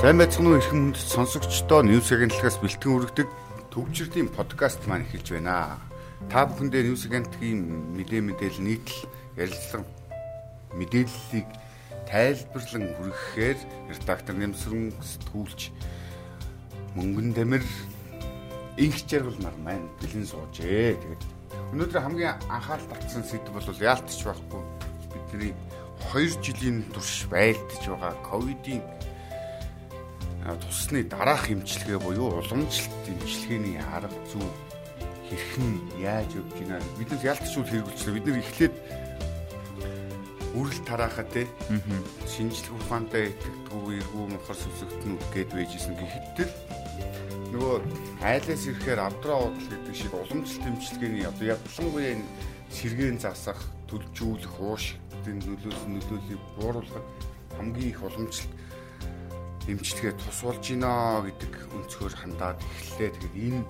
Сайн байцгаана уу эрхэм хүнд сонсогчдоо News агентлагаас бэлтгэн хүргэдэг төвчрийн подкаст маань эхэлж байна. Та бүхэндээ News агентлагийн мэдээ мэдээлэл нийтлэл ярилцлага мэдээллийг тайлбарлан хүргэхээр редактор нэмсрэн сэтгүүлч мөнгөн дэмэр инх жаргал нар маань бэлэн суужээ. Тэгээд өнөөдөр хамгийн анхаарал татсан сэдв бол яалтч байхгүй бидний 2 жилийн турш байлдж байгаа ковидын тусны дараах эмчилгээ буюу уламжлалт эмчилгээний арга зүй хэрхэн яаж явж байна? Биднээс ялтчул хэрэгжилсэн бид нар эхлээд үрэл тараахаа те. Шинжлэх ухаантай итгэдэггүй эргүү мохор сүсэгтнүүд гээд байжсэн гэхэд нөгөө айлаас ирэхээр авдраа удал гэдэг шиг уламжлалт эмчилгээний одоо ялангуяа энэ сэргээн засах төлжүүлэх уушигтын нөлөөс нөлөөллийг бууруулах хамгийн их уламжлалт эмчилгээ тус болж гинэ гэдэг өнцгөр хандаад эхэллээ. Тэгэхээр энэ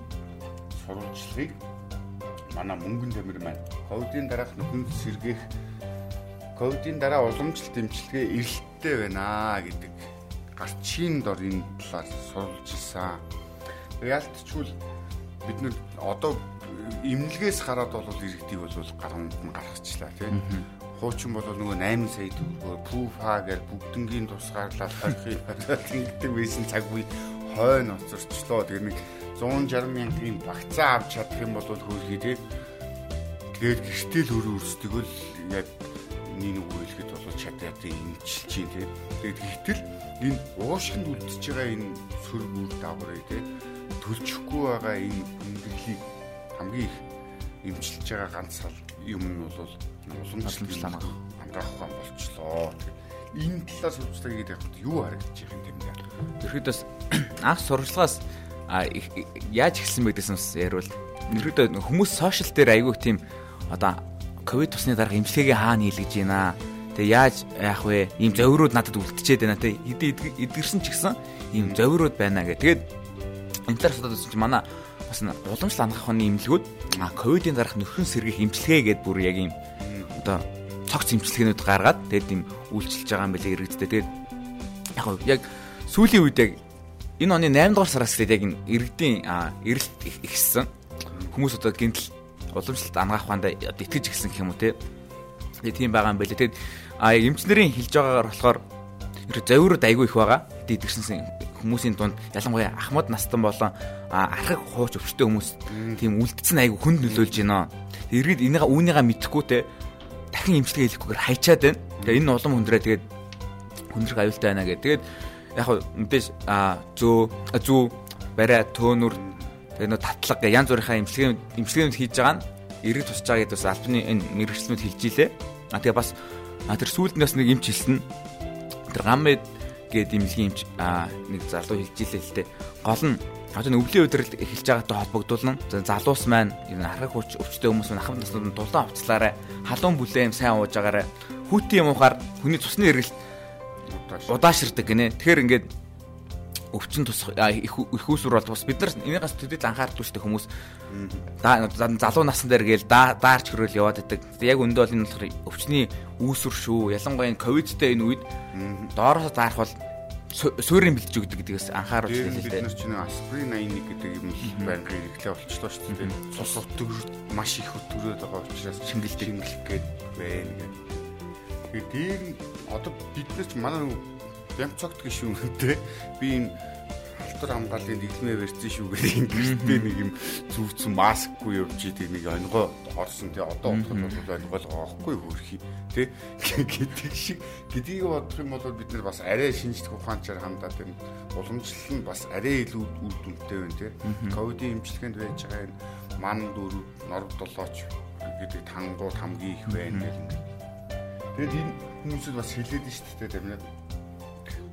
сурвалжлагыг манай мөнгөн тамир маань ковидын дараах нөхөн сэргээх ковидын дараа уламжлалт эмчилгээ эрэлттэй байна гэдэг гарчийн дор энэ талаар сурвалж исэн. Яалтчгүй бид нар одоо имнэлгээс хараад бол иргэдийг бол гарамд нь гаргачлаа тийм хуучин бол нөгөө 8 сая төгрөгөөр пуфа гэж бүгднгийн тусгаарлаад харихыг тэгдэг байсан цаг үе хойно оцорчлоо. Тэгээ нэг 160 мянган вакцин авч чадах юм бол хөрхий тий. Тэгээд гэртэл хөрөө өрсдөг л яг нэг үг хэлэхэд бол чадаад имчилж чинь тий. Тэгээд гэтэл энэ уушгинд үлдчихэж байгаа энэ сөрөг үр дагаврыг тий төлчихгүй байгаа энэ хүндрэлийг хамгийн их имчилж байгаа ганц юм нь бол уламжлалт амгаах ухаан болчлоо. Энэ талаас сурвалжлага гэдэг яг юу харагдаж байгаа юм бэ? Тэрхэд бас анх сурвалжлагаас яаж эхэлсэн бэ гэсэн бас яривал ерөөдөө хүмүүс сошиал дээр айгүй тийм одоо ковид тусны дараах эмчилгээгээ хаана хийлгэж байна Тэгээ яаж яах вэ? Ийм зовирууд надад үлдчихэд байна те. Эд эдгэрсэн ч гэсэн ийм зовирууд байна гэх. Тэгээд энэ талаар судаад үзсэн чинь манай бас уламжлал анхаах ухааны имлгүүд ковидын дараах нөхөн сэргийх эмчилгээ гэдээ бүр яг ийм одоо цогц имчилгээнүүд гаргаад тэгээд тийм үйлчилж байгаа юм билээ иргэдтэй. Тэгээд яг яг сүүлийн үед яг энэ оны 8 дугаар сараас тэгээд яг иргэдийн эрэлт ихссэн. Хүмүүс одоо гинтл уламжлалт ангаах одоо итгэж эхэлсэн гэх юм уу те. Тэгээд тийм байгаа юм билээ. Тэгээд а эмчнэрийн хэлж байгаагаар болохоор ер зовирууд айгүй их байгаа. Тэгээд идэгсэн хүмүүсийн дунд ялангуяа ахмад настан болон архаг хууч өвчтэй хүмүүс тийм үлдсэн айгүй хүнд нөлөөлж байна. Иргэд энийг үүнийгээ мэдхгүй те дахин имчилгээ хийхгүйгээр хайчаад байна. Тэгээ энэ улам хүндрээ тэгээд хүндрэх аюултай байна гэх. Тэгээд яг хөө мэдээж зөө зүү барай төөнүр тэгээд нөө татлага янз бүрийнхаа имчилгээ имчилгээнүүд хийж байгаа нь эрэг тусч байгаа гэдээс албаны энэ мэрэгчлэнүүд хэлж илээ. А тэгээ бас тэр сүүлднээс нэг имч хэлсэн. Тэр гаммед гээд имлгийн имч нэг залуу хэлж илээ л дээ. Гол нь Одоо өвлийн өдрөлд эхэлж байгаатай холбогдуулна. Залуус маань энэ архаг хүч өвчтэй хүмүүс маань ахмад наснууд дулаан авцлаарай. Халуун бүлээн сайн ууж агаарай. Хүүтийн юм ухаар хүний цусны эргэлт удааширдаг гинэ. Тэгэхээр ингээд өвчин тус их усүр бол бас бид нар энийгээс төдийл анхаардаг шүү дээ хүмүүс. Залуу насн дээр гээл даарч хөрөөл яваад байдаг. Яг өндөө бол энэ болохоор өвчний үүсвэр шүү. Ялангуяа ковидтэй энэ үед доороос заарах бол суурийн бэлдэж өгдөг гэдгээс анхааруулж байлээ л дээ. Бид нар чинь асприн 81 гэдэг юм байнгын хэрэглээ болчихлоо шүү дээ. Цус өтгөр маш их өтгөрөөд байгаа учраас шингэлдэг шингэлэх гээд байна гэх. Тэгээд дээр одоо бид нар ч манай бямц цогт гişүүнтэй би энэ алтар хамгааллын дэглэмээ барьсан шүү гэдэг ингэртэй нэг юм зүвцэн маскгүй явж идэг нэг онгоо орсон тий одоо бодоход бол онгойл гоохгүй хөрхий тий гэдэг шиг гэдгийг бодох юм бол бид нар бас арай шинжлэх ухаанчаар хандаад энэ уламжлал нь бас арай илүү үр дүнтэй байна тий ковидын эмчилгээнд байж байгаа энэ ман дөрөв нор долооч гэдэг тангууд хамгийн их байна гэх юм. Тэгэд энэ хүмүүсд бас хэлээд нь шүү дээ тийм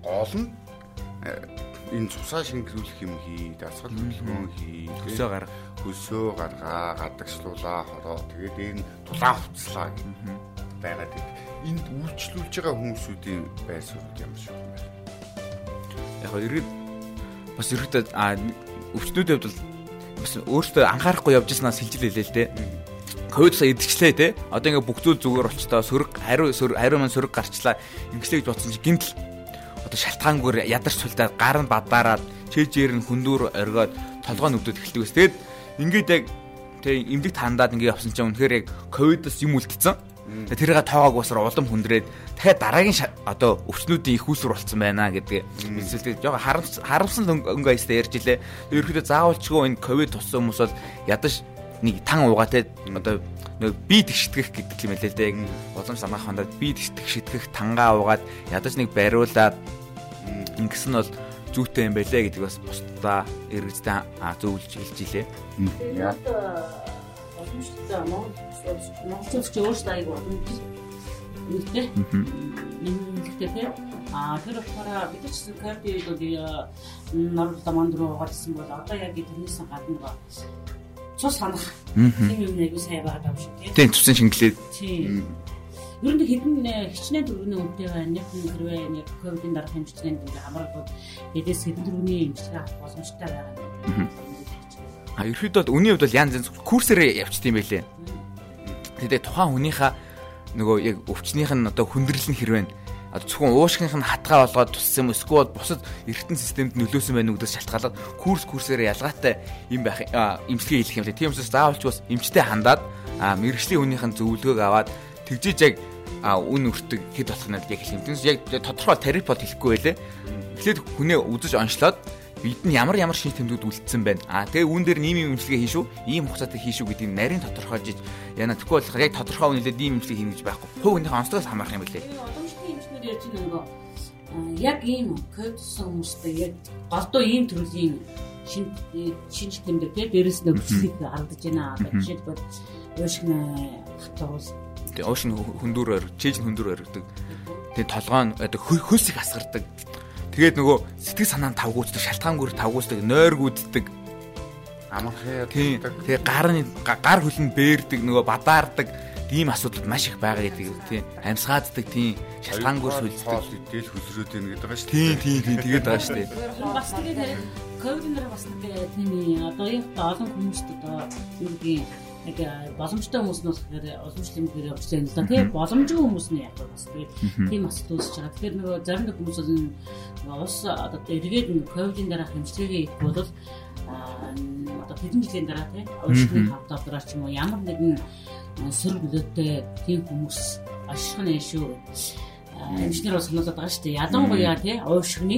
гол нь энэ цусаа шингэрүүлэх юм хий, дасгал хөдөлгөөн хий, хөсөө гарга, хөсөө гаргаа, гадагшлуулаа, хороо. Тэгээд энэ тулаан хувцлаа байгаад байна. Энд үйлчлүүлж байгаа хүмүүсүүдийн байр суурь ямар шиг юм бэ? Яг иргэд бас иргэдэд а өвчнүүд хувьд бол бас өөртөө анхаарахгүй явж яснаас хилжил хэлээ л дээ. Ковид сая идчихлээ те. Одоо ингээ бүх зүйл зүгээр болчтой сөрөг хариу хариу маань сөрөг гарчлаа. Ингэслээ гэж бодсон чи гинтл одоо шалтгаангүй ядарч сулдаад гар нь бадаараад чэжээр нь хүндүүр оргиод толгой нүгдүүд эхэлдэг ус. Тэгэд ингээд яг тэг эмдэгт хандаад ингээд явсан чинь үнэхээр яг ковидос юм үлдсэн. Тэрийг тоогоог усаар улам хүндрээд дахиад дараагийн одоо өвчнүүдийн их үүсвэр болцсон байна гэдгээ эсвэлтэй жоохон харамсан өнгө аястай ярьж илээ. Ерөнхийдөө заавалчгүй энэ ковид туссан хүмүүс бол ядаж нэг тан угаатай одоо нэг би тэгштгэх гэдэг юм хэлээ л дээ. Уламж санаах хондоо би тэгштгэх тангаа угаад ядаж нэг бариулаад ингэсэн нь бол зүйтэй юм байлээ гэдэг бас бусдаа эргэжтэй зөвлөж хэлж илээ. Яа. Боломжтой Монгол Монголч өөрсдөө аяг болно. Үнэтэй. Үнэтэй тийм. А тэр болохоор бид ч кардиод нормал манд руу гарсан бол одоо яг тэрнээс гадна цус санах тийм юм аягүй сайн байгаа юм шиг тийм. Цусын шингэлээд. Тийм. Ер нь хэдэн хичнээн дөрөвний үнэтэй байна. Нэг хэрвээ нэг ковидын дараах хэмжээнд ингээ хамаарал хэдээс хэдэн дөрөвний хэмжээ авах боломжтой байгаа. А ерөөдөө үний хувьд бол янз янз курсээр явчихсан юм байлээ. Тэгээд тухайн хүнийхээ нөгөө яг өвчнийх нь одоо хүндрэл нь хэрвээ зөвхөн уушгийнх нь хатгаа болгоод туссан юм эсвэл бусад эргэтэн системд нөлөөсөн байх нүгдээс шалтгаалаад курс курсээр ялгаатай юм байх имчилгээ хийх юм лээ. Тийм учраас заавалч бас эмчтэй хандаад мэрэгжлийн хүнийх нь зөвлөгөөг аваад тэгжиж яг үн өртөг хэд болох нь яг хэлэх юм. Тэгээс яг тодорхой терапевт хэлэхгүй байлээ. Эхлээд хүнээ үзэж онцлоод бид нь ямар ямар шинж тэмдгүүд үлдсэн байна. А тэгээ үүн дээр ийм юм имчилгээ хийшүү, ийм хугацаатай хийшүү гэдгийг нарийн тодорхойлж яна тэгэхгүй болохоор яг тодорхой үнэлээд ийм имчилгээ хийнэ гэж байхгүй. Хувь хүнийхээ онцлогоос хамаарх юм билээ. Одоомжтын имчнүүд ярьж байгаа нөгөө яг ийм ковидсон хүмүүстэй яг голдуу ийм төрлийн шин шинж тэмдэг те дээрэс нь өвчлөлийг алдаж байна. Жишээлбэл уушгин хатуус. Тэгээ уушгин хүндүүрээр чийж хүндүүр өргөдөг. Тэгээ толгоо нь одоо хөлс их асгардаг Тэгээд нөгөө сэтгэл санаа нь тавгуучдаг, шалтгаангүй тавгуучдаг, нойргүүддэг. Амархаа. Тэгээ гар нь гар хөл нь бээрдэг, нөгөө бадаардаг ийм асуудал маш их байгаа гэдэг тийм амьсгааддаг тийм шалтгаангүй сүлждэг идэл хөсрөөд байна гэдэг байгаа шүү дээ. Тийм тийм тэгээд байгаа шүү дээ. Бас тэгээд ковид нэр бас тийм одоо яг олон хүмүүст одоо юу гэдгийг яг боломжтой хүмүүс нь болохоор уламжлал юм дээр явж байна л да. Тий боломжгүй хүмүүс нь яг бас тийм асуудал үүсэж байгаа. Тэгэхээр нөгөө зарим нэг хүмүүс бол ус одоо эргээд ковидын дараах хэмжлэгээ их бол одоо хэдэн жилийн дараа тий уушны хавтаа дараа ч юм уу ямар нэгэн сөрөг нөлөөтэй тийм хүмүүс ашиг нь шүү инженер бас сануулад байгаа шүү дээ. Ялангуяа тий уушгины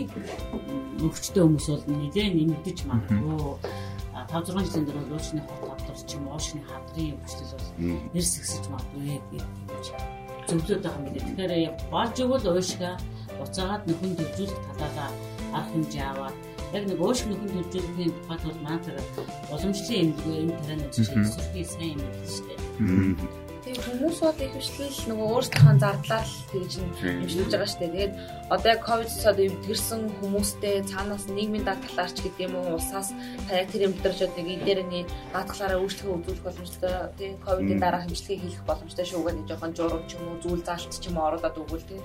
өвчтөе хүмүүс бол нэлээд нэмэгдэж магадгүй. 5 6 жилийн дараа уушны хавтаа ч юм уушны хадрын өвчлөл бол нэрс гисэж магадгүй гэж зөвлөд байгаа юм билээ. Тэгэхээр болж игэл уушгаа уцаагаад нөхөн төвжүүлэх талаараа арга хэмжээ аваад яг нэг уушг нөхөн төвжүүлэхийн тухайд бол маань уламжлалын эмнэлэг энэ үзэж сурхий сайн юм биш үү? Тийм хүмүүс бол их хвшлэл нөгөө өөрсдийнхөө зардлаар тэгж хэмжүүлж байгаа шүү дээ. Тэгээд одоо яг ковид цаад эвдгэрсэн хүмүүстэй цаанаас нийгмийн даатгалаарч гэдэг юм уу улсаас та яг тэр өдрөчөд нэг эдэрний даатгалаараа өөрчлөлт үзүүлэх боломжтой. Тийм ковидын дараа хэмжлэгийг хийх боломжтой шүү гэдэг жоохон журам ч юм уу зүйл заалт ч юм уу оролдоод өгвөл тийм.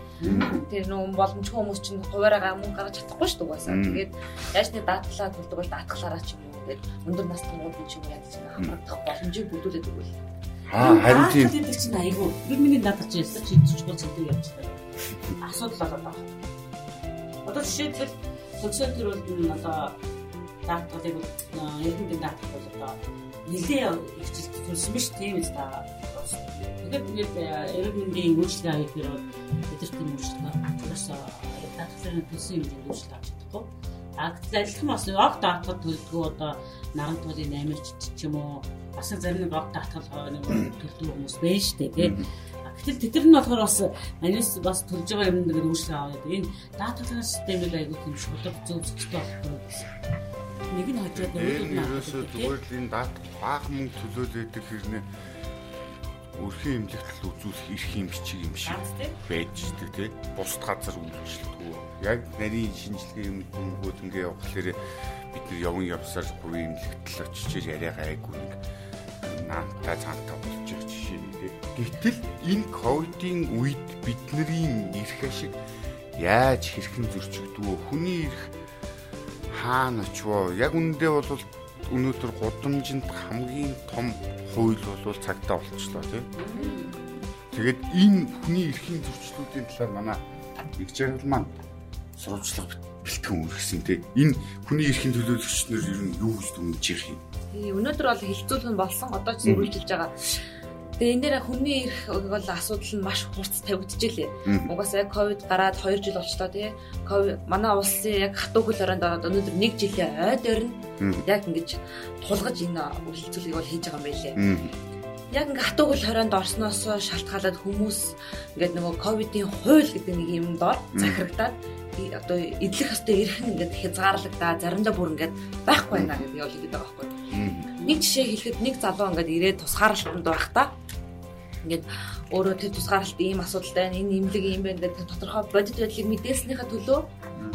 Тэр нөгөө боломжтой хүмүүс чинь хуваараа мөнгө гаргаж чадахгүй шүү дээ. Тэгээд яаж нэг даатгалаа төлдөг бол даатгалаараа ч юм уу тэгээд өндөр насны хүмүүс ч юм уу яаж хамрагдах боломжийг бүдүүлээд өгвөл Аа харин тийм. Тэгээд чинь айгүй. Бид миний надад ч ястаа чи зэдэг явж байгаа. Асуудал болоод байгаа. Одоо жишээлбэл сошиал төр бол одоо даатгалыг ерөнхийдөө даатгал бол одоо нэлээ хичээл төлсөн биш тийм үст байгаа. Тэгэхээр бид мэндийн үйлчлэл авах хэрэг бидэрт юм үйлчлэл учраас даатгалын төлсөн юм үйлчлэл авч чадахгүй. А гэтэл адилхан бас огт даатгал төлдгөө одоо наран туулын 8 ч юм уу бас зарим нэг огт даатгал нэг төлдөг хүмүүс байна шүү дээ тийм. Гэтэл тэд нар нь болохоор бас манайс бас төлж байгаа юм дээр үүсгэн аваад энэ даатгалын системийг аягүй тийм шударга зөв зөвхөстэй болох гэсэн. Нэг нь хажууд нөгөө нь ерөөсөө зүгээр л энэ даат баах мөнгө төлөөлөдөг хэрнээ өрхийн эмнэлэгт үзүүлэх эрх юм бичиг юм шиг байж дээ тий. Бусд газар үйлчлэлтгүй. Яг нарийн шинжилгээ юм хүмүүд ингээ явахлаэр бид нар явган явсаар бүрийн эмнэлэгт л очиж яриагаа айгүй нэг наантай цаантай болж байгаа жишээ нэлээ. Гэтэл энэ ковидын үед бидний эрх ашиг яаж хэрхэн зөрчигдвөө хүний эрх хаана очвоо яг үндэ бол өнөөдөр гудамжинд хамгийн том хууль бол цагтаа болчихлоо тийм. Тэгээд энэ хүний эрхийн зөрчлүүдийн талаар манай их жаргал маань сурвалжлага бэлтгэн үргэсэн те. Энэ хүний эрхийн төлөөлөгчнөр ер нь юу гэж дүнж ирэх юм? Тий, өнөөдөр бол хилцүүлэн болсон одоо ч үргэлжилж байгаа. Тэгээ энэ дээр хүний эрх бол асуудал нь маш хурц тавигдчихжээ. Угаасаа яг ковид гараад 2 жил болчлоо тий. Ковид манай улсын яг хатуу хөл оройнд ороод өнөөдөр 1 жилийн ойд орно. Яг ингэж тулгаж энэ хилцүүлгийг бол хийж байгаа юм байлээ. Яг ингээ хатуу хөл хорионд орсноос шалтгаалаад хүмүүс ингээд нөгөө ковидын хууль гэдэг нэг юм доор захирагдаад одоо идэлх хэвээр ирхэн ингээд хязгаарлагдаа заримдаа бүр ингээд байхгүй байна гэдэг юм хэлээд байгаа байхгүй. Нэг жишээ хэлэхэд нэг залуу ингээд ирээд тусгаарлалтанд байхдаа ингээд өөрөө тэр тусгаарлалт ийм асуудалтай энэ имлэг юм байна гэдэг тодорхой бодит байдлыг мэдээснийхаа төлөө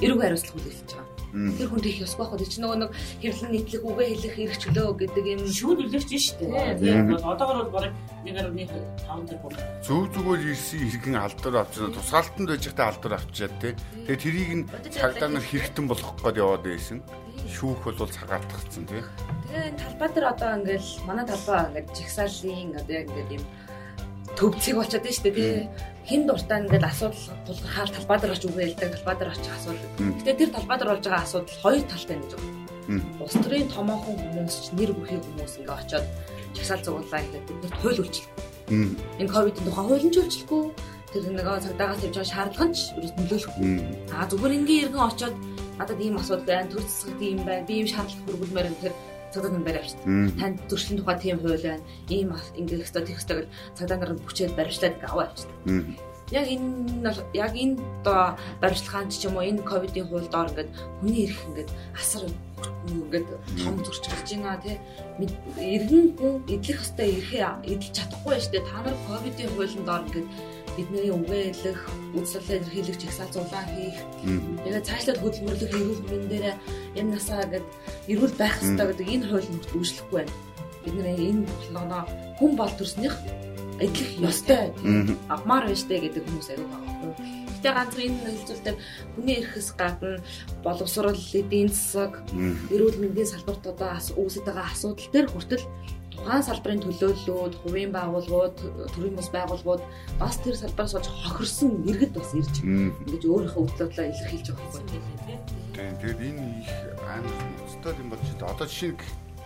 эрүүг хариуцлага хүлээлгэж байгаа. Тэр хүн тийх ёсгүй байх. Тэр чинь нөгөө нэг хэвлэн нийтлэг үгээ хэлэх эрх чөлөө гэдэг юм шүүд үлэрч шүү дээ. Тийм одоогор бол бараг 1.5 тэрбум. Зөв зүгээр ирсэн иргэн алдар авч байгаа. Тусгаалтанд байж байхдаа алдар авчиад тий. Тэгээ тэрийг нь цагдаа нар хэрэгтэн болгох гээд яваад байсан. Шүүх бол цагаатгцсан тий. Тэгээ талбай дээр одоо ингээл манай талбай ингээд жигсаалын одоо яг ингээд юм төвцгийг болчиход байна шүү дээ тий. Хин дуртай ингээд асуудал тулгархаар талбай дээр очиж үгүй хэлдэг талбай дээр очих асуудал. Гэтэ тэр талбай дээр болж байгаа асуудал хоёр талтай гэж байна. Улс төрийн томоохон хүмүүс ч нэр бүхий хүмүүс ингээд очиод чагсаал зугууллаа гэдэг бид хууль үйлчлэхгүй. Энэ ковидын тухай хууль нь ч үйлчлэхгүй. Тэр нэг цагдаагаас тавьж байгаа шаардлага нь ч ерөөс нөлөөлөхгүй. Аа зүгээр ингийн иргэн очиод надад ийм асуудал байна, төр засагт ийм байна, би ийм шаардлага хүргүүлмээр энэ тэр цагдаа нар барь авчдаг. Танд төршлийн тухай тийм хууль байна. Ийм ингээх хэвээр тех хэвээр цагдаа нар бүчээд барьчлаад аваа авчдаг. Яг энэ бол яг энэ одоо баримтлагаанд ч юм уу энэ ковидын хууль доор ингээд хүний эрх ингээд асар ингээд том зурч гарч байна тий. Иргэн хүн эдлэх хэвээр эрхээ эдэлж чадахгүй шүү дээ. Та нар ковидын хуулийн доор ингээд бидний үгээлэх, үйлчлэл илэрхийлэх чагсаал зулаа хийх. Тэгээд цаашлаад хөдөлмөрлөх эрүүл мэндийн дээр энэ насаа гэд эрүүл байх хэрэгтэй гэдэг энэ хууль нөхд үүшлэхгүй байна. Бид нэр энэ болгоноо хүн бол төрснийх эдлэх ёстой авмаар байна штэ гэдэг хүмүүс аюу байгаа. Гэтэ ганцхан энэ хэлцүүлэлтээр хүний эрхэс гадна боловсрол, эдийн засаг, эрүүл мэндийн салбарт одоо үүсэж байгаа асуудал төр хүртэл тухайн салбарын төлөөллүүд, хувийн байгууллагууд, төрийн бас байгууллагууд бас тэр салбараас болж хохирсон иргэд бас ирж ингэж өөрийнхөө өдлөөдлөө илэрхийлж байгаа байхгүй тийм. Тэгээд энэ их амар ноцтой юм болж байна. Одоо жишээ нь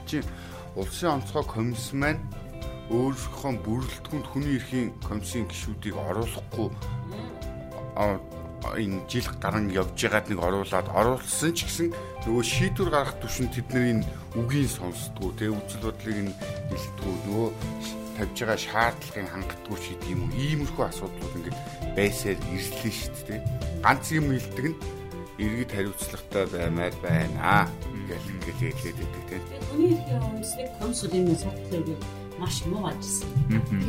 чи улсын онцгой комисс маань өөрийнхөө бүрэлдэхүүнд хүний эрхийн комиссийн гишүүдийг оруулахгүй энэ жил гарan явж байгаад нэг оруулаад оруулсан ч гэсэн нөгөө шийдвэр гаргах төвшин тэдний үгийн сонсдгоо тэ үзэл бодлыг нь хэлдгүү нөгөө тавьж байгаа шаардлагын хангалтгүй ч гэдэг юм уу иймэрхүү асуудлууд ингээд байсаар ирсэн шүү дээ ганц юм хэлдэг нь иргэд хариуцлагатай баймаар байна. Гэл ингээд хэлээд байдаг тийм хүний эрхийн үндэслэг консулын сатлыг маш муу ажилласан.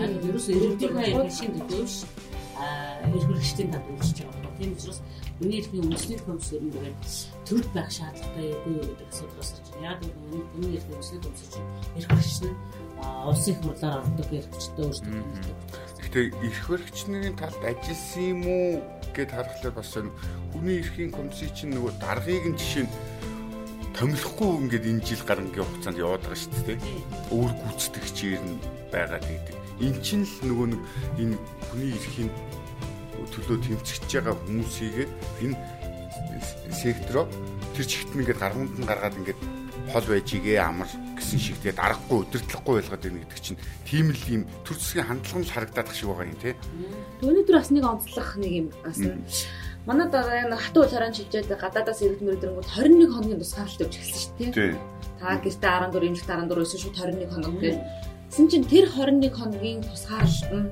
Яг ерөөсөө иргэдийн хайр шин дэвш а эрхлэгчдийн танд үйлчж байгаа Тийм учраас хүний эрхний үндэсний комисс ер нь тэгээд төрд байх шаардлагатай юу гэдэг асуудал гарч байна. Яг энэ хүний эрхний үндэсний комисс чинь баригч нь улсын их хурлаар ордог эрхчтэй өөрсдөө хэлдэг. Гэхдээ эрх баригчнэрийн талд ажилласан юм уу гэд харахад бас хүний эрхийн комиссийн чинь нөгөө даргаыг нь жишээ нь томилохгүй ингээд энэ жил гарангийн хугацаанд яваад байгаа шүү дээ. Өөр гүйцэтгэгчээр нь байгаа гэдэг. Эн чинь л нөгөө нэг энэ хүний эрхийн төлөө тэмцэж байгаа хүмүүсийгээ энэ сектороо тэр чигт нэгээд гаргуунд нь гаргаад ингээд хол байж игээ амар гэсэн шиг тэгээд аргагүй өдөртлөхгүй байлгаад байна гэдэг чинь тийм л юм төр зэсгийн хандлага нь харагдаад ах шиг байгаа юм тий. Өнөөдөр бас нэг онцлох нэг юм бас манай дараа хатуу царан шилжээд гадаадаас иргэдмэр дэрнгүүд 21 хоногийн тусгаарлалт өгч эхэлсэн шүү дээ. Та гэртээ 14 эмэгтэй 14 байсан шүү 21 хоног гэж. Тэсэн чинь тэр 21 хоногийн тусгаарлалт нь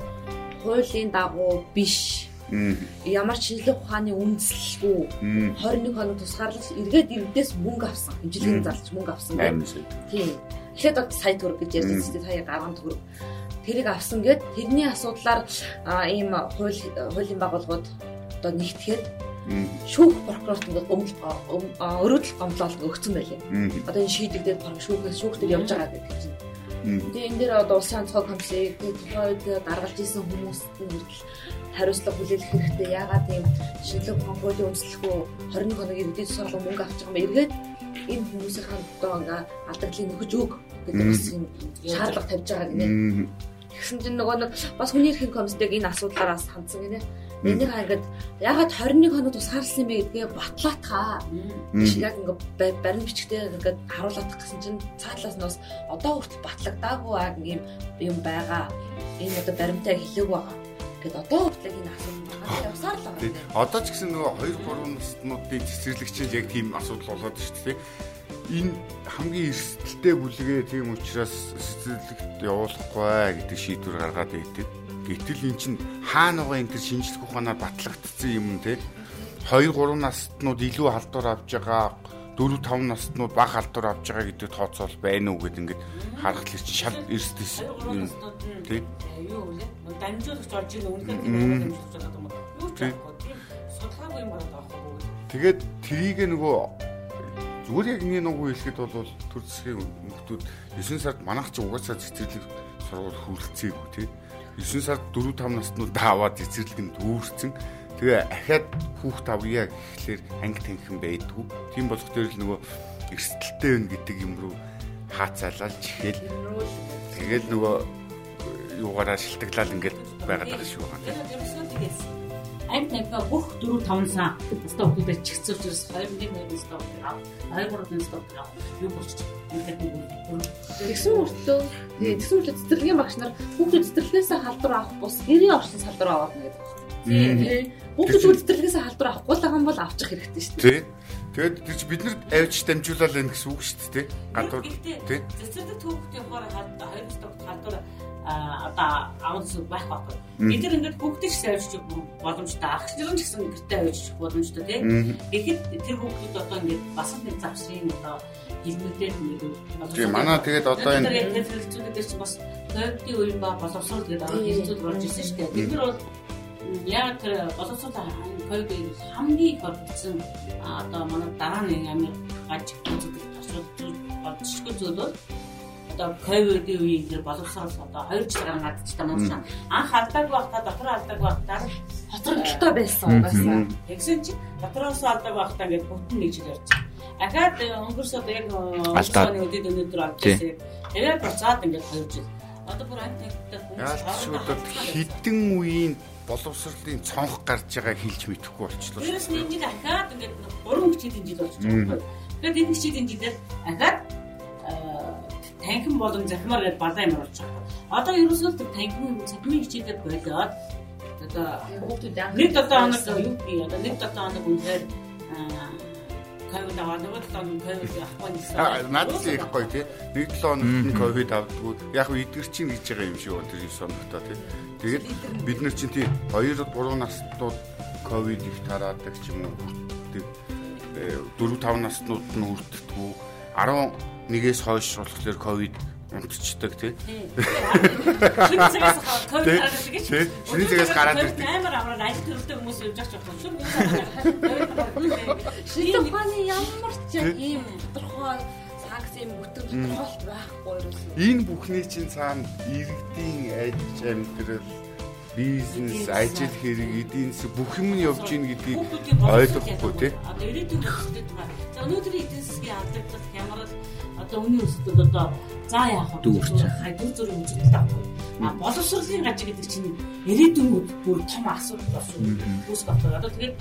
хуулийн дагуу биш Ямар шинжлэх ухааны үндэслэлгүй 21 хоног тусгаарлаж эргээд иргэдээс мөнгө авсан. Хэмжлэгийн залж мөнгө авсан гэх. Тийм. Тэгэхэд одоо сая төгрөг гэж ярьсан чинь сая 10 төгрөг. Тэрийг авсан гэд тэрний асуудлаар ийм хууль хуулийн байгууллагууд одоо нэгтгэхэд шүүх прокурорт ингээд өмл өрөөдөл гомдлол өгсөн байлээ. Одоо энэ шийдэгдээд шүүхээс шүүхтэр явж байгаа гэдэг чинь. Тэгээ энэ дээр одоо улсын онцгой комиссийг тухайд даргалж исэн хүмүүст нь хүртэл хариуцлага хүлээх хэрэгтэй. Яагаад тийм шинжлэх ухааны хуулийн үндэслэхүү 21 хоногийн эдийн засгийн мөнгө авч байгаа юм эргээд энэ хүмүүсийн хандаа ингээ алдагдлыг нөхөж өг гэдэг бас юм шаардлага тавьж байгаа гинэ. Тэгсэн чинь нөгөө нэг бас хүний эрхийн комиссдэг энэ асуудлаараас хандсан гинэ. Энийг ингээд ягаад 21 хоног тусгаарлсан юм бэ гэдгээ батлаатгаа. Биш яг ингээд барин бичгтээ ингээд харуулах гэсэн чинь цаатлаас нь бас одоо хүртэл батлагдаагүй аа юм юм байгаа. Энэ одоо баримтаа хэлээгүй байгаа. Гэт одоо хүртэл энэ асуудал байгаа. Явсаар л байгаа. Одоо ч гэсэн нөгөө 2 3 наснуудын цэцэрлэгчид яг тийм асуудал болоод шүү дээ энэ хамгийн эрсдэлтэй бүлгээ тийм учраас цэцэрлэгт явуулахгүй гэдэг шийдвэр гаргаад байдаг. Гэтэл эн чинь хаана байгаа энэ шинжлэх ухаанаар батлагдсан юм те 2 3 настнууд илүү халдвар авж байгаа 4 5 настнууд бага халдвар авж байгаа гэдэг тооцоол байна уу гэд ингээд харах л чинь шал эрсдэс тий. юу вэ дамжуулагч орж ийн үнэхээр дамжуулагч болоод юм юу ч тийм судалгаагүй юм болоод байгаа юм тэгээд трийг нөгөө зүгээр яг нэг нэг хэлэхэд бол төр засгийн нөхдүүд 9 сард манайх ч угаасаа цэцэрлэг сургууль хүрэлцээгүй тий. 9 сард 4 5 наснууд аваад эцэрлэг нь дүүрсэн. Тэгээ ахаад хүүхд авъя гэхлээр анги танхим байдгүй. Тийм болох дээр л нөгөө эрсдэлтэй байна гэдэг юм руу хаацаалал чихэл. Тэгэл нөгөө юугаараа шилтеглал ингээд байгаад байгаа шүү байгаа амь тамхи бүх 4 5 сар өстө хүмүүсээр чигцүүлж ерөөс 21 8 өстө 2 3 өстө юу болчих Тэгсэн мөртлөө тэгсэн мөртлөө цэцэрлэгийн багш нар хүүхдүүд цэцэрлэгээс халдвар авах бус гэрийн орчин салбар аваад нэг байна. Хүүхдүүд цэцэрлэгээс халдвар авахгүй л байгаа юм бол авчих хэрэгтэй шүү дээ. Тэгээд тэр чи бид нар авч дамжуулаад байна гэсэн үг шүү дээ. Гадуур тий. Цэцэрлэг түүхтийн хоор хоёр өстө халдвар одоо авах байх байхгүй. Бид нар ингээд бүгдийг сайжруулах боломжтой. Ах нар ч гэсэн гэртээ авчиж боломжтой тийм. Тэгэхэд тэр хүүхдүүд одоо ингээд бас нэг завшрын одоо хэлмэлдээр нэг Тийм манай тэгээд одоо энэ дээр чинь бас ковидын үеийн ба боловсрол гэдэг аа хэлцүүд болж ирсэн шүү дээ. Бид нар бол яг тэр боловсрол ковидын хамгийн их орцсон одоо манай дараа нэг амир гаж үздэг асуудал болчихгүй зүйл бол одоо ковидын үеийн тэр боловсрол одоо 2 жил гараад ч юм уу анх алдааг байхдаа дотор алдааг байхдаа хоцрогдолтой байсан угаасаа тэгсэн чи дотроос алдааг байхдаа ингээд бүтэн нэг жил ярьж Ахаад өнгөрс одоо яг алдааны үдид өнөөдөр авчихсан. Тэгээд буцаад ингээд 2 жил. Одоо бүр анх тэгтээ хүмүүс хідэн үеийн боловсролын цонх гарч байгаа хэлж мэдэхгүй болчихлоо. Тэрс нэг жил ахаад ингээд 3 хичээлийн жил болчихж байгаа юм. Тэгээд энэ хичээлийн жилээр ахаад танхим болон захимаар гээд балаа юм болж байгаа. Одоо ерөөсөө танхим цахимын хичээлээр болоод одоо хүүхдүүд нэг 7 хоног юу юм одоо нэг 7 хоног үнээр ковид аваад нөгөө 7 хоног ковид авахгүй гэсэн. Аа надад их гоё тий. Нэг 7 хоногт нь ковид авдгүй. Яг нь эдгэр чинь гэж байгаа юм шиг тэр 9 хоногтой тий. Тэгээд бид нар чинь тий 2 3 настууд ковид их тараадаг ч юм уу. 4 5 настнууд нь хүртдэггүй. 10 нэгээс хойш болохоор ковид унтцдаг тий. Шинэ цагаас гараад гэж. Шинэ цагаас гараад ирдэг. Амар амар ажил төрөлтэй хүмүүс явж байгаа ч байна. Шинэ ухааны ямар ч ийм тодорхой санкц юм бүтэн тодорхойлт байхгүй юу? Энэ бүхний чинь цаана иргэдийн аж амьдрал бизнес, ажил хэрэг, эдийн засаг бүх юм нь явж гин гэдгийг ойлгохгүй тий. Одоо ирээдүйн нөхцөлтэй байгаа. За өнөөдрийн эдийн засгийн алдагдал хямрал одоо үнийн өсөлтөд одоо за яах вэ? Хайдур зүрх үзэгдэл авахгүй. А боловсролын гаж гэдэг чинь ирээдүйн бүр том асуудал болсон. Үс батгаа. Одоо тэгээд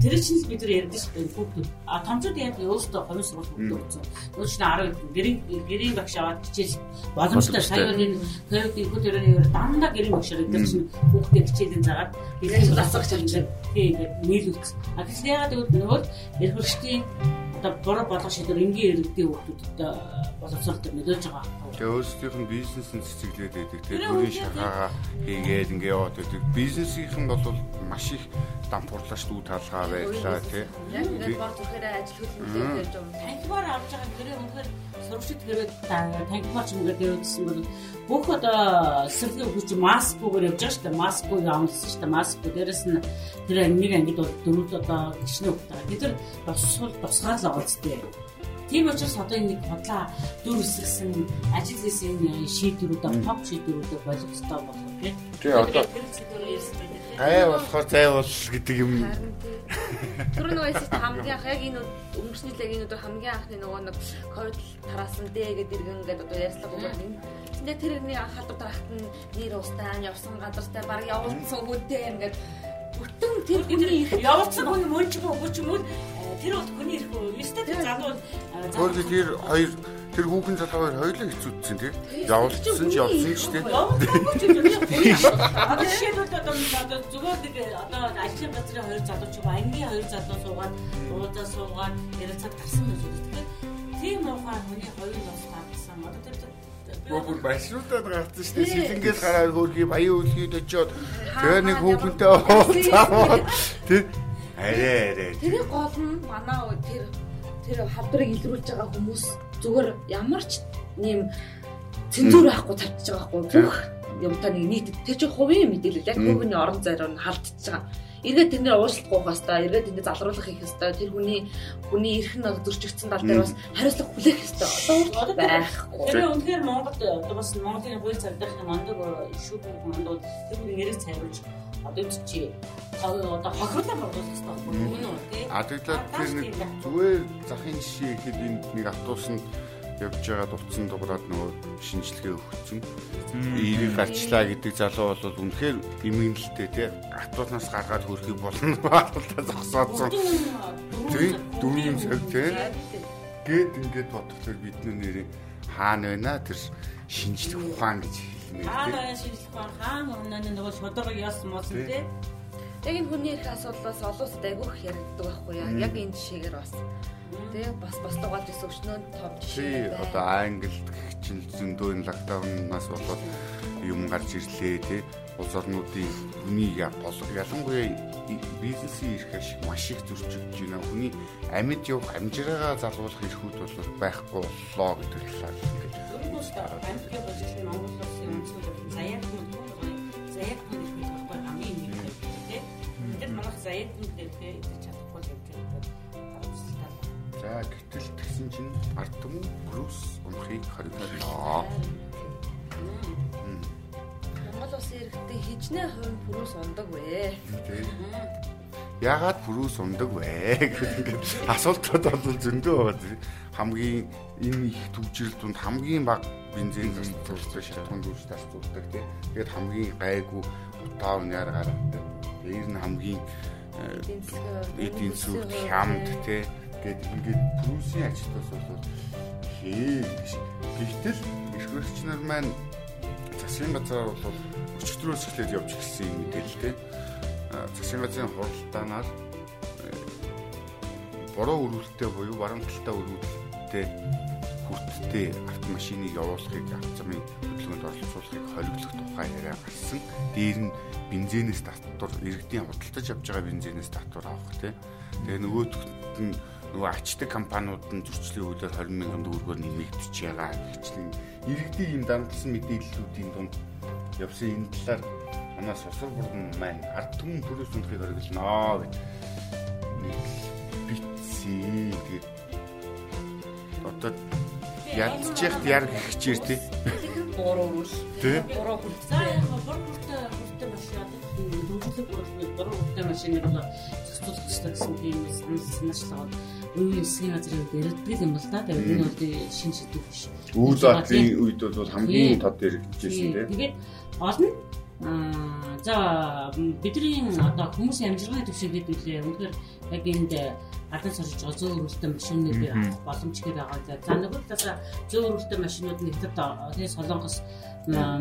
тэр чинь бид нар ярьдэн шүү дээ хүүхдүүд. А томчууд яг өөрсдөө хувийн сургууль хүүхдүүд өгсөн. Өөр чинь 10 гэрийн гэрийн багш аваад хичээл боломжтой. Сая энэ ковид их төрөний дандаа гэрийн багшаар гэдэг чинь хүүхдээ хичээлийн загаад гэрийн засах чинь тийм нийлүүлэх. А тэгэхээр ягаад гэвэл нөгөө эрх хөрчтийн одоо буруу болгох шийдвэр энгийн иргэдийн хүүхдүүдэд боловсролтой нөлөөж байгаа. Тэгээ өөрсдийнх нь бизнес нь цэцэглээд байдаг. Тэгээ бүрийн шахаагаа хийгээд ингээ яваад байдаг. Бизнесийнх нь бол маш их дампуурлаач дүү талгаа байлаа тий. Яг ингээд бор зүрхээрээ ажил хөдөлмөрлөж ярьж байгаа. Танхимаар авч байгаа гэрээ үнэхээр сурагчид хэрэг танхимаар ч ингээд явуулсан бол бүх одоо сэргийн хүч маскгүйгээр явж байгаа шүү дээ. Маскгүй явуулсан шүү дээ. Маскгүй дээрэс нь тэр нэг ангид бол дөрөв одоо гişнэ өгдөг. Бид нар босгол оолцтой. Тийм учраас одоо энэ бодлоо дүр эсгсэн ажил хийсэн шийдвэрүүд топ шийдвэрүүд болгохтой болох тийм. Тий одоо гай болохоор зай бол гэдэг юм. Тэр нөгөө эсэж хамгийн анх яг энэ өнгөрсний лагийн өдөр хамгийн анхны нөгөө нэг ковид тараасан дээ гэдэг иргэн ингээд одоо ярьслаг өгөх юм. Тэндээ тэр нэг анх халдвар тарахт нь нэр устаа явсан газартай баг явуулсан үедээ ингээд бүтэн тэр хүний ирэх явуулсан хүн мөн ч юм уу ч юм уу тэр бол хүний үү? Ёстой тэр залуу Тэгвэл тэр хоёр тэр хүүхэн залуу хоёр хоёулаа хэцүүдсэн тий. Явуулсан ч явсан ч тий. Одоо жишээлбэл одоо зүгээр нэг одоо ажлын газрын хоёр залуу ч юм ангийн хоёр залуу суугаад уудаа суугаад ярилцаад гарсан байх үү? Тэгэхээр тийм ухаан хүний хоёр бас гарсан. Одоо тэр Гүр машинуудад гарсан шүү дээ. Сэлэнгээс гараад хөрхий баян үлгийд очиод тэр нэг хүүхэнтэй уулзаад тэр арай арай. Тэр гол нь манай тэр тэр хавдрыг илрүүлж байгаа хүмүүс зүгээр ямар ч нэм цензур байхгүй тавьчихж байгаа байхгүй. Бүх юмтай нэг нийт тэр чинь хувийн мэдээлэл яг хувийн орон зайраар нь халдчихж байгаа эргээд тэрнээ уушлах гоох хэвээр эргээд тэндээ залруулах хийх хэвээр тэр хүний хүний эрх нь зөрчигдсэн тал дээр бас хариуцлага хүлээх хэвээр одоо байхгүй. Тэр үнэхээр Монгол одоо бас Монголын хууль цагдаагийн мандаг шүүхийн командууд тэр хүний нэрийг цайруулж одоо юм чи одоо хохирлоо бодлох хэрэгтэй байхгүй юу? А тэгэхээр тэр нэг зүгээр захын жишээ ихэд энд нэг автобусанд явж байгаа дутсан дуурайд нөгөө шинжилгээ өгсөн. Эерийг гарчлаа гэдэг залуу бол үнэхээр эмгэнэлтэй тий автобуснаас гаргаад хөрхий болно бодлоо зогсоодсон. Тий дөрвөн цаг тий гээд ингээд бодохоор бидний нэрээ хаана байна? Тэр шинжлэх ухаан гэж хэлмээр тий. Хаана шинжлэх ухаан? Хаана өнөө нөгөө шударга яасан болсон тий. Яг энэ хүний их асуудлаас олон улсад айгүйх яригддаг байхгүй. Яг энэ жишээгээр бас Тэ бас бас дугаад ирсэн өчнөө том жишээ. Тий, одоо Англид хичээл зөндөө энэ локдаунаас болоод юм гарч ирлээ тий. Улс орнуудын хүний ялангуяа бизнесийн эрх ашиг маш их зөрчигдөж байна. Хүний амьд явах амжираагаа залруулах эрхүүд бол байхгүй боллоо гэдэг талаар ингээд. Өөрөөр хэлбэл амьд болж ирсэн Монгол улсын өнцгөл заяат нь заяат нь их байхгүй хамгийн нэг тий. Ингээд манайх заяат За гэтэл тэгсэн чинь ард түмэн Брюс унахыг хариуллаа. Монгол улсын иргэдийн хижнээ хувь Брюс ундаг вэ? Ягаад Брюс ундаг вэ гэдэг асуултууд бол зөндөө байгаа. Хамгийн энэ их төвжирэл тунд хамгийн бага бензин зарцуулдаг шатхан дүүж зарцуулдаг тийм. Тэгээд хамгийн гайгүй утаа үнээр гаргадаг. Тэр нь хамгийн эдийн засгийн хямд тийм гээд ингээд Прүсийн ажилтнаас бол хээ гэж. Гэвтэл эрхвэрч нар маань засгийн газар бол өчигдрөөс эхлээд явж ирсэн мэдээлэлтэй. Засгийн газрын хуралдаанаар э, бороо өрүүлэлттэй буюу барамталтай өрүүлэлттэй хүрттэй автомашиныг явуулахыг авто замын хөдөлгөөнд оролцуулахыг хориглох тухай яриа гарсан. Дээр нь бензинээс татвар иргэдийн худалдаж авч байгаа бензинээс татвар авах тийм. Тэгээ нөгөөдөгт нь нөгөө ачдаг компаниуд нь зөрчлийн хуулиар 20 мянган төгрөгөөр нэмэгдэж байгаа гэхчлэн иргэдийн юм дамжсан мэдээллүүдийн дунд явсан энэ талаар манай сусар бүрэн маань ард түмэн төрөөс үнэхээр хориглоноо гэж битсээ тэгээд одоо ядчих яар гэх чир тий буруу үл тий буруу хүртээ буруу хүртээ хүртээ машин дөрвөлөг буруу хүртээ машиныг бол зохицуулах хэрэгтэй гэсэн тийм санаачлаа үеийн засгийн газрын яригддаг юм бол да. Тэгээд энэ бол шин шийдвэр биш. Үйл бодлын үед бол хамгийн тод яригдчихсэн тийм. Тэгээд гол нь аа за бидний одоо хүмүүсийн амжиргааны төвшин гэдэг үлээ үнэхээр яг энд гадаад сорж байгаа зөөр өрөлттэй машинууд авах боломж гээд байгаа. За нөгөө талаас зөөр өрөлттэй машинууд хэвээр тэгээ солонгос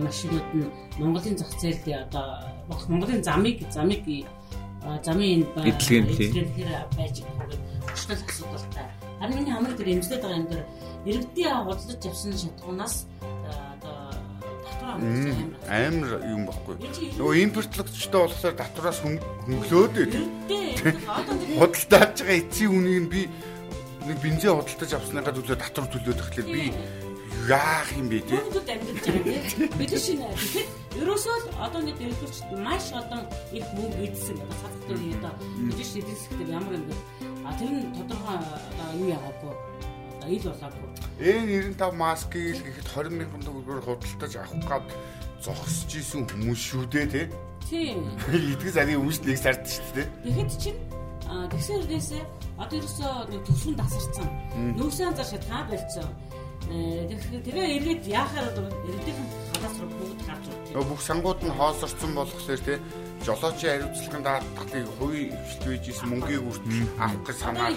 машинууд нь Монголын зах зээлд одоо Монголын замыг замыг замын эдлэгээр байж байгаа хүчтэй асуудалтай. Харин миний хамгийн тэр эмзлээд байгаа юм дээр иргэдийн худалдаж авсан шатгуунаас одоо татвар амар юм баггүй. Нөгөө импортлогчтой болохоор татвараас хөнгөлөөд худалдаж байгаа эцсийн үнийг би нэг бензин худалдаж авсныхаа төлөө татвар төлөөд ихлээр би яах юм бэ те? Бүгд амьдарч байгаа те. Бид шинэ тэгэхээр ерөөсөө одоо нэг дэлгүүрч маш олон их мөнгө эдсэн одоо цацдаг юм одоо гэж эдэлсэхдээ ямар юм бэ? А тэр нь тодорхой юу яагаагүй одоо ил болоогүй. Э95 маскыг л гэхэд 20 мянган төгрөгөөр худалдаж авах гад зогсож исэн хүмүүс шүү дээ те. Тийм. Идэх сарын өмнө нэг сард шүү дээ. Тэгэхэд чинь тэгсэн үрдээсээ одоо ерөөсөө төсвөн тасарсан. Нүүрсэн зар шатгаа болцсон Тэгээ эргээд яахаар эрдийнхэн халаас руу бүгд гарч ирж бүх сангууд нь хоосорсон болохоор тий жолоочийн хариуцлагын даатгалыг хувийн хвшил байж исэн мөнгийг үртэл авах гэж санаа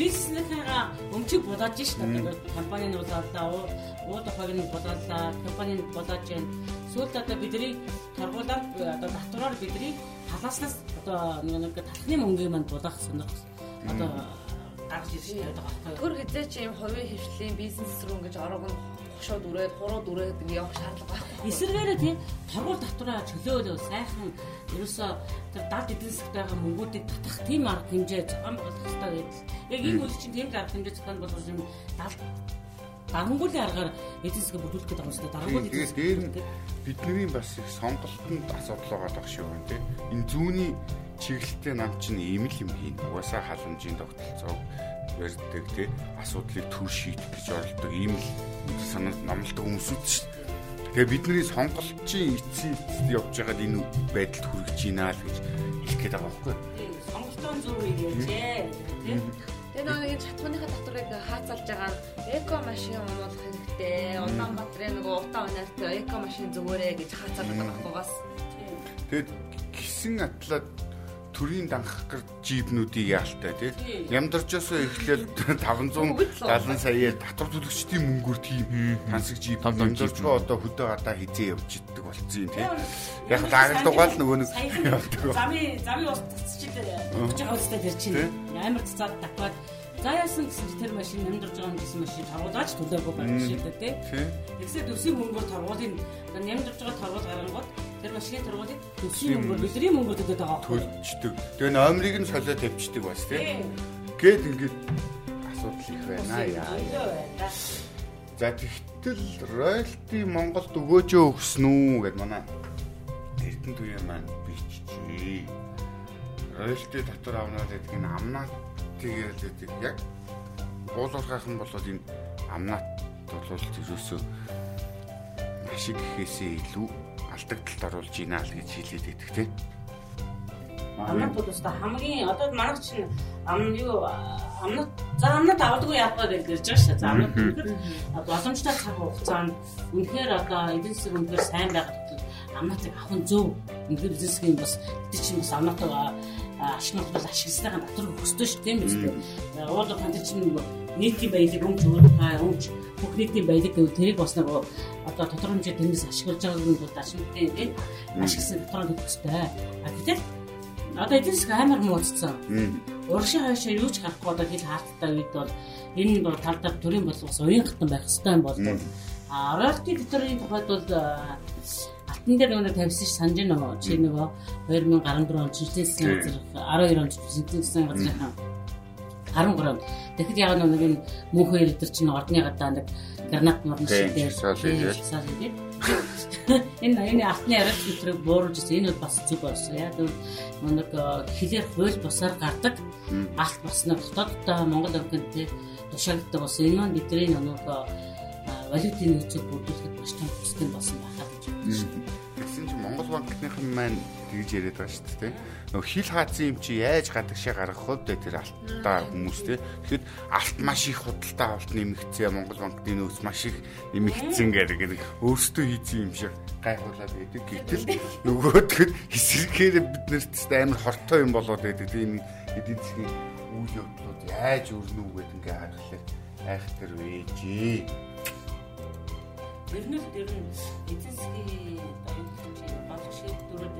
бизнесийнхээ өмчийг бодож шít компанийн болоолаа ууд хогны болоолаа компанийн болоож जैन сүүлд одоо бидний торгуулаар одоо татвараар бидний халааснаас одоо нэг талхны мөнгөний манд булаах сонирхол одоо гарч ирж байгаа. Байхгүй юу. Төр хизээ чи юм хувийн хвшлийн бизнес рүү ингэж орог нь шууд үрээд хурууд үрээд ингэ явах шаардлага байхгүй. Эсвэргээрээ тийм торгуул татвараа чөлөөлөө сайхан ерөөсөө тэр дад эдийн засгт байгаа мөнгүүдийг татах тийм арга хэмжээ зохион байгуулах хэрэгтэй гэдэг. Яг энэ үйл чинь тийм арга хэмжээ зохион болгож юм дал дарангуулын аргаар эдийн засгийг бүрдүүлэх гэдэг юм шүү. Дарангуул эдийн дээр нь бидний бас их сонголтонд асуудал байгаа дах шүү юм тийм. Энэ зүүнний чиглэлтэй нам чинь ийм л юм хийн. Угаасаа халамжийн тогтолцоог барьдаг тий асуудлыг төр шийдэх гэж оролдог ийм л санаа номлодог хүмүүсүүд шүү. Тэгээ бидний сонголтын эцсийн эцэст явж байгаад энэ байдалд хүрэж байна л гэж хэлэх гээд байгаа байхгүй юу? Сонголтын зөв үеийг ярьжээ. Тэгээ нэг чатгууныхаа татварыг хаацалж байгаа эко машин оруулах хэрэгтэй. Улаанбаатарын нөгөө утаа унаартай эко машин зүгээрээ гэж хаацалж байгаа байхгүй бас. Тэгээд гисэн атлаад төрийн данхгар жипнүүдийг яалтай тий. Ямдарчаасаа эхлээл 570 саяар татвар төлөгчдийн мөнгөөр тийм тансаг жип ямдарчгаа одоо хөдөө гадаа хизээ явж иддэг болцсон тий. Яг лагал дугаал нөгөө нэг замын замын ус цэцчил өгч байгаа үстэй тэр чинь амар цацаад татваад За яасан гэсэн тэр машин нэмдэрж байгаа юм гэсэн машин торгуулаач төлөөгүй байх шиг тий. Тэгсээ төсвийн мөнгөөр торгуулын нэмдэрж байгаа торгуул гарангууд Тэр машины тургуулийг төсвийн мөнгөөр бидний мөнгөөр төлөд байгаа байхгүй. Төлчдөг. Тэгээ номерыг нь солио тавьчихдаг бас тийм. Гээд ингээд асуудал их байна яа. За тэгтэл роялти Монголд өгөөжөө өгсөн үү гэд манай Эрдэнэ туяа маань биччихээ. Роялти татвар авнаа гэдэг энэ амнаа тэгээд гэдэг яг уулуурхайхан болоод энэ амнаат болвол ерөөсөө ашиг гэхээсээ илүү алдагдлалд оруулж ийна л гэж хэлээд байдаг тийм. Амнат бол өстой хамгийн одоо манайх чинь ам юу амнат за амнат авдаггүй яахгүй гэж ярьж байгаа шүү. За амнат боломжтой цаг хугацаанд үнэхээр одоо эдийн засаг үнэхээр сайн байгаад амнатыг авах нь зөв. Үнэхээр эдийн засгийн бас тэр чинь бас амнатыг ашиглах бол ашигласныхаа дотор өсдөө шүү тийм биз дээ. Уулын пант чинь нийтийн баялаг өмч өөрийнхөө өмч бүх нийтийн баялаг гэвэл тэрийг бас нэг одоо тодорхой хэмжээ тэрнээс ашиглаж байгааг нь бол ашигтай тийм ашигласан тодорхой төлөвчтэй. А гэтэл одоо эдийн засаг амар мууцсан. Урагшаа хаашаа юу ч гарахгүй одоо хэл хаалттай үед бол энэ бол тал дээр төрийн боловс уян хатан байх хэрэгтэй юм болдог. А роялти доторын тухайд бол алтан дээр нөгөө тавьсан ш санаж нөгөө чи нөгөө 2014 он жилийн засгийн газар 12 он жилийн засгийн газрынхаа 13 Тэгэхэд яг нэг энэ мөнхөө ирдэр чинь ордны гадаа нэг гранат морн шиг дээр сал хийгээд энэ аяны алтны арга фильтрийг бууруулж ирсэн. Энэ бол бас зүг болсон. Яг нэг хилээр хууль бусаар гардаг алт нэг дотооддоо Монгол банкнд тушаагддаг болсон. Энэ маань бидний нэг валютын нөөцөд бүрдүүлэхэд маш том хүсдэг болсон байхад гэж байна. Тэгсэн чинь Монгол банкныхан маань тэгж яриад байгаа шүү дээ. Нөгөө хил хаацсан юм чи яаж гадагшаа гаргах вэ тэр алтаа хүмүүс те. Тэгэхэд алт маш их худалдаа авалт нэмэгцээ Монгол банкны нөөц маш их нэмэгдсэн гэдэг өөрсдөө хийсэн юм шиг гайхуулаад байдаг. Гэтэл нөгөө тэгэхэд эсрэгээр бид нарт амар хортой юм болоод байдаг. Тийм эдийн засгийн үйл явдлууд яаж өрнө үү гэдэг ингээ харахад айхтар вэжээ. Тэрнээс тэр нь эцэс засгийн болох шийдвэрүүд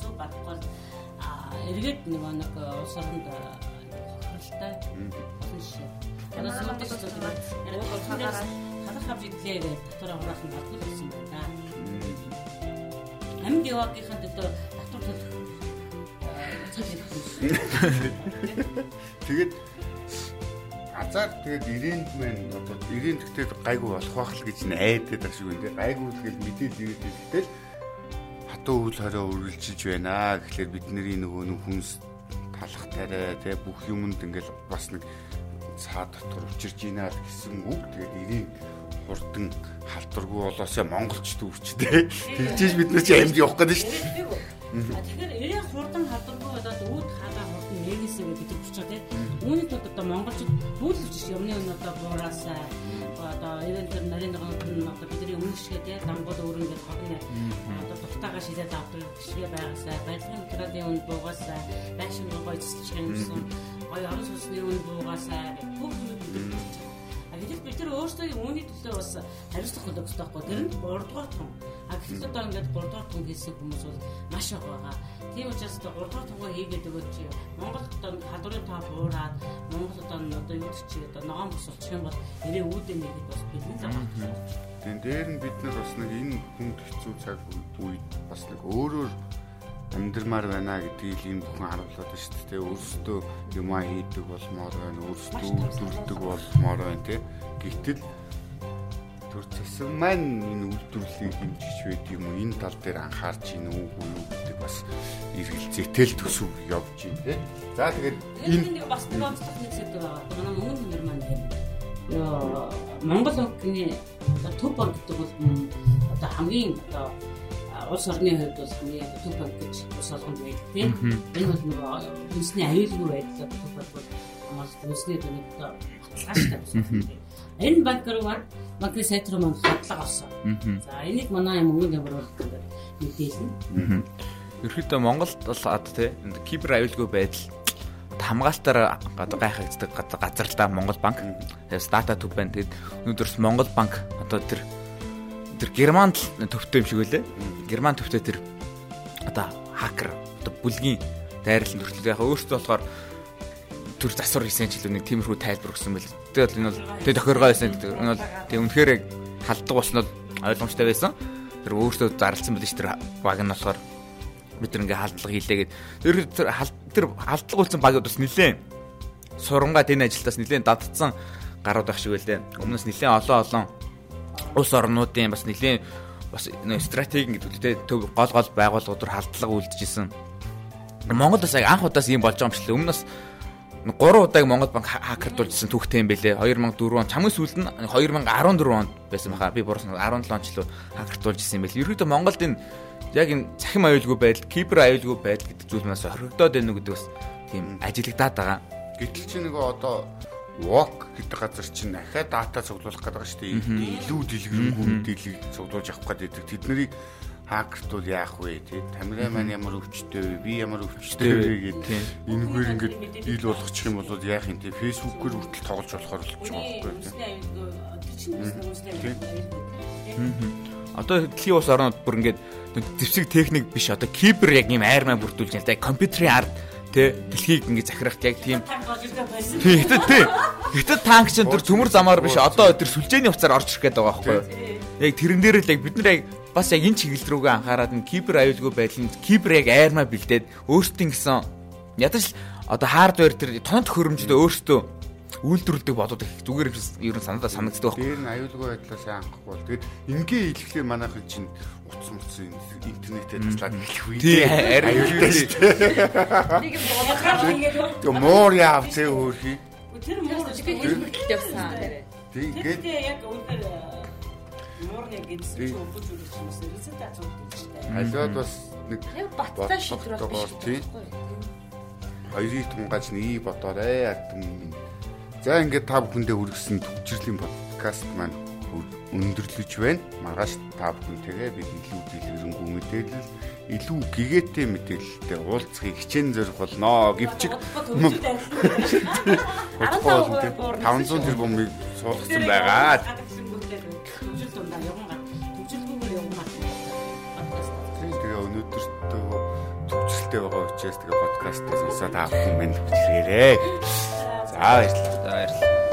зөв гарахгүй эргээд нөгөө нэг улс оронд хохиролтой болно шээ. Танаас мэдээж зүйл яг хагаараа халах авч идлээ татвар авах нь болов гэсэн байна. Амьд яваагийнханд одоо татвар төлөх цал хэлэх. Тэгээд азар тэгээд ирээнд маань одоо ирээн тэгтээ гайгүй болох байх л гэж найдаад байгаа шиг байна. Гайгүй тэгэл мэдээлэл ирээд хэлтэл хатуу үйл хорио үргэлжилж байна. Тэгэхээр бидний нөгөө нэг хүнс талах тарай тэ бүх юмд ингээл бас нэг цаа дотор учирж ийна гэсэн үг. Тэгээд ирээнд хурдан халдваргүй болоосоо монголч төвчтэй. Тэгжээж бид нар чи амьд явах гэдэг шүү дээ. Тэгэхээр эрээ хурдан халдваргүй болоод үүд хаалаа хурдан нэгнэсээ бид нар хүч чадаа тийм. Үүний тулд одоо монголчууд бүлэлж юмны өн одоо бураасаа одоо эрен тэр нарийн нэгэн шигээ тийм дамгууд өөр ингээд хотны одоо дуртайгаа шилээд авдаг шигээ байгаасаа барилгын материалын үн буугаасаа байшин гоё цэцчгэн гэсэн гоё орон сууцны үн буугаасаа бүх бид нар хүч чадаа Гэтэл бид нар өөрсдөө үүний төлөө бас хариуцлах төлөвтэй байхгүй. Тэр нь 3 дугаар тун. А гэтэл одоо ингээд 3 дугаар тун хийсэн хүмүүс бол маш их байгаа. Тийм учраас одоо 3 дугаар тунгаа хийгээд өгөөд чи Монголд одоо хадварын тоо буураад Монгол одоо одоо юу чи одоо ногоон бус болчих юм бол ирээ үүдээ нэгэд бас бидний замаа. Тийм дээр нь бид нар бас нэг энэ хүнд хэцүү цаг үед бас нэг өөрөөр амьдрмаар байна гэдгийг энэ бүхэн харуулдаг шүү дээ. Өөрсдөө юмаа хийдэг болмоор байна, өөрсдөө үйлдвэрлэдэг болмоор байна тий. Гэтэл төр зэсэн маань энэ үйлдвэрлэлийг хэмжиж байд юм уу? Энэ тал дээр анхаарч ийн үгүй юу гэдэг бас эргэлзээтэй л төсөв явж байна тий. За тэгээд энэ бас нэг онцлог нэг зүйл байгаа. Манай өмнө нэр маань ёо Монгол банкны төв банк гэдэг бол одоо хамгийн одоо улс орны хувьд бол хамгийн төв банк гэж улс олгонд байдаг тийм. Энэ бол нөгөө үндэсний аюулгүй байдлаар төв банк бол хамаас үндэсний төвөд баталгаажтай. Энэ банк руу банкны сайт руу маань хадлага авсан. За энийг манай юм өнгөнд ямруулах гэдэг мэдээлэл. Ерөнхийдөө Монголд бол одоо тий кибер аюулгүй байдал хамгаалтаар одоо гайхагддаг газар л да Монгол банк. Тэгээс дата төв байна. Тэгэд өнөөдөрс Монгол банк одоо тэр тэр Германд төвтэй юм шиг үлээ. Герман төвтэй тэр одоо хакер одоо бүлгийн дайрлал төрөлтэй яг өөртөө болохоор төр засвар хийсэн ч илүү нэг тиймэрхүү тайлбар өгсөн байл. Тэгээд энэ бол тэг тохиоргоо байсан. Энэ бол тэг үнэхээр халддаг болсон бол ойлгомжтой байсан. Тэр өөртөө зарлсан байл ш тэр баг нь болохоор бид нар ингээ халдлага хийлээгээд тэр тэр тэр халдлага болсон багууд бас нилээн сурангаад энэ ажилтаас нилээн дадцсан гарууд байх шиг байлээ. Өмнөөс нилээн олон олон улс орнуудын бас нэлийн бас стратеги гэдэг үлдээ төв гол гол байгууллагууд халдлага үлдэжсэн. Монгол бас анх удаас ийм болж байгаа юм шиг л өмнөөс 3 удааг Монгол банк хакердуулжсэн түүхтэй юм бэлээ. 2004 он чамын сүүлд нь 2014 онд байсан баха. Би буруу 17 он ч лөө хакердуулжсэн юм бэл. Ерөөдөө Монголд энэ яг энэ цахим аюулгүй байдал, кибер аюулгүй байдал гэдэг зүйл манаас хоригдоод байна уу гэдэг бас тийм ажиглагдаад байгаа. Гэтэл чи нөгөө одоо walk гэдэг газар чинь ахаа дата цуглуулах гэдэг байгаа шүү дээ. Илүү дэлгэрэнгүй мэдээллийг цуглуулж авах гэдэг. Тэднийг хакерт бол яах вэ? Тий камера маань ямар өвчтэй вэ? Би ямар өвчтэй вэ гэдэг энэгээр ингээд ил болгочих юм бол яах юм? Тий фэйсбүүкээр хүртэл тоглож болохоор болчих жоох байхгүй тий Одоо дэлхийн улс орнууд бүр ингээд зэвсэг техник биш. Одоо кибер яг юм айрмаа бүрдүүлж байна компьютерийн ард тий дэлхийг ингээ захирахт яг тийм тий хэтэд тий. Хэтэд танк чинь тэр төмөр замаар биш. Одоо тэр сүлжээний уцаар орж ирэх гээд байгаа байхгүй яг тэрэн дээр л яг бид нар яг бас яг энэ чиглэл рүүгээ анхаарад н кибер аюулгүй байдлын кибер яг айрмаа бэлдээд өөрсдийн гэсэн ядаж одоо хардвер тэр тоног хөрөмжөд өөрсдөө үйлдвэрлэдэг бодоод их зүгээр ер нь санаадаа санагддаг байхгүй. Тэр нь аюулгүй байдлаас анхахгүй бол тэгээд ингээ хэлэхлээр манайхан чинь утас мутас интернетээр таслаад хэлэх үе. Тий аюултай шүү дээ. Нэг юм бодлохоор ингээд Тэг муур яав зэ хөөрхий. тэр муур хэлбэлт явсан. Тий тэгээд яг үнээр муурны гэдсэн чинь өвдөж үлдэх юм? Резет ажууд гэж таа. алиад бас нэг баттай шийдвэр биш. хоёрыг тунгааж нэг бодоорой ардам. За ингээд та бүхэндээ хүргэсэн төвчрлийн подкаст маань өндөрлөж байна. Маргааш та бүхэнтэйгээ бид илүү дэлгэрэнгүй мэдээлэл, илүү гэгээтэй мэдээлэлтэй уулзахыг хичээн зорих болно. Гэвчиг 500 тэрбумыг суулгасан байгаа. Тэгээ өнөөдөртөө төвчрэлтэй байгаа учраас тэгээ подкастаа сонсоод та бүхэн минь хүлээгээрэй. За баярлалаа. За баярлалаа.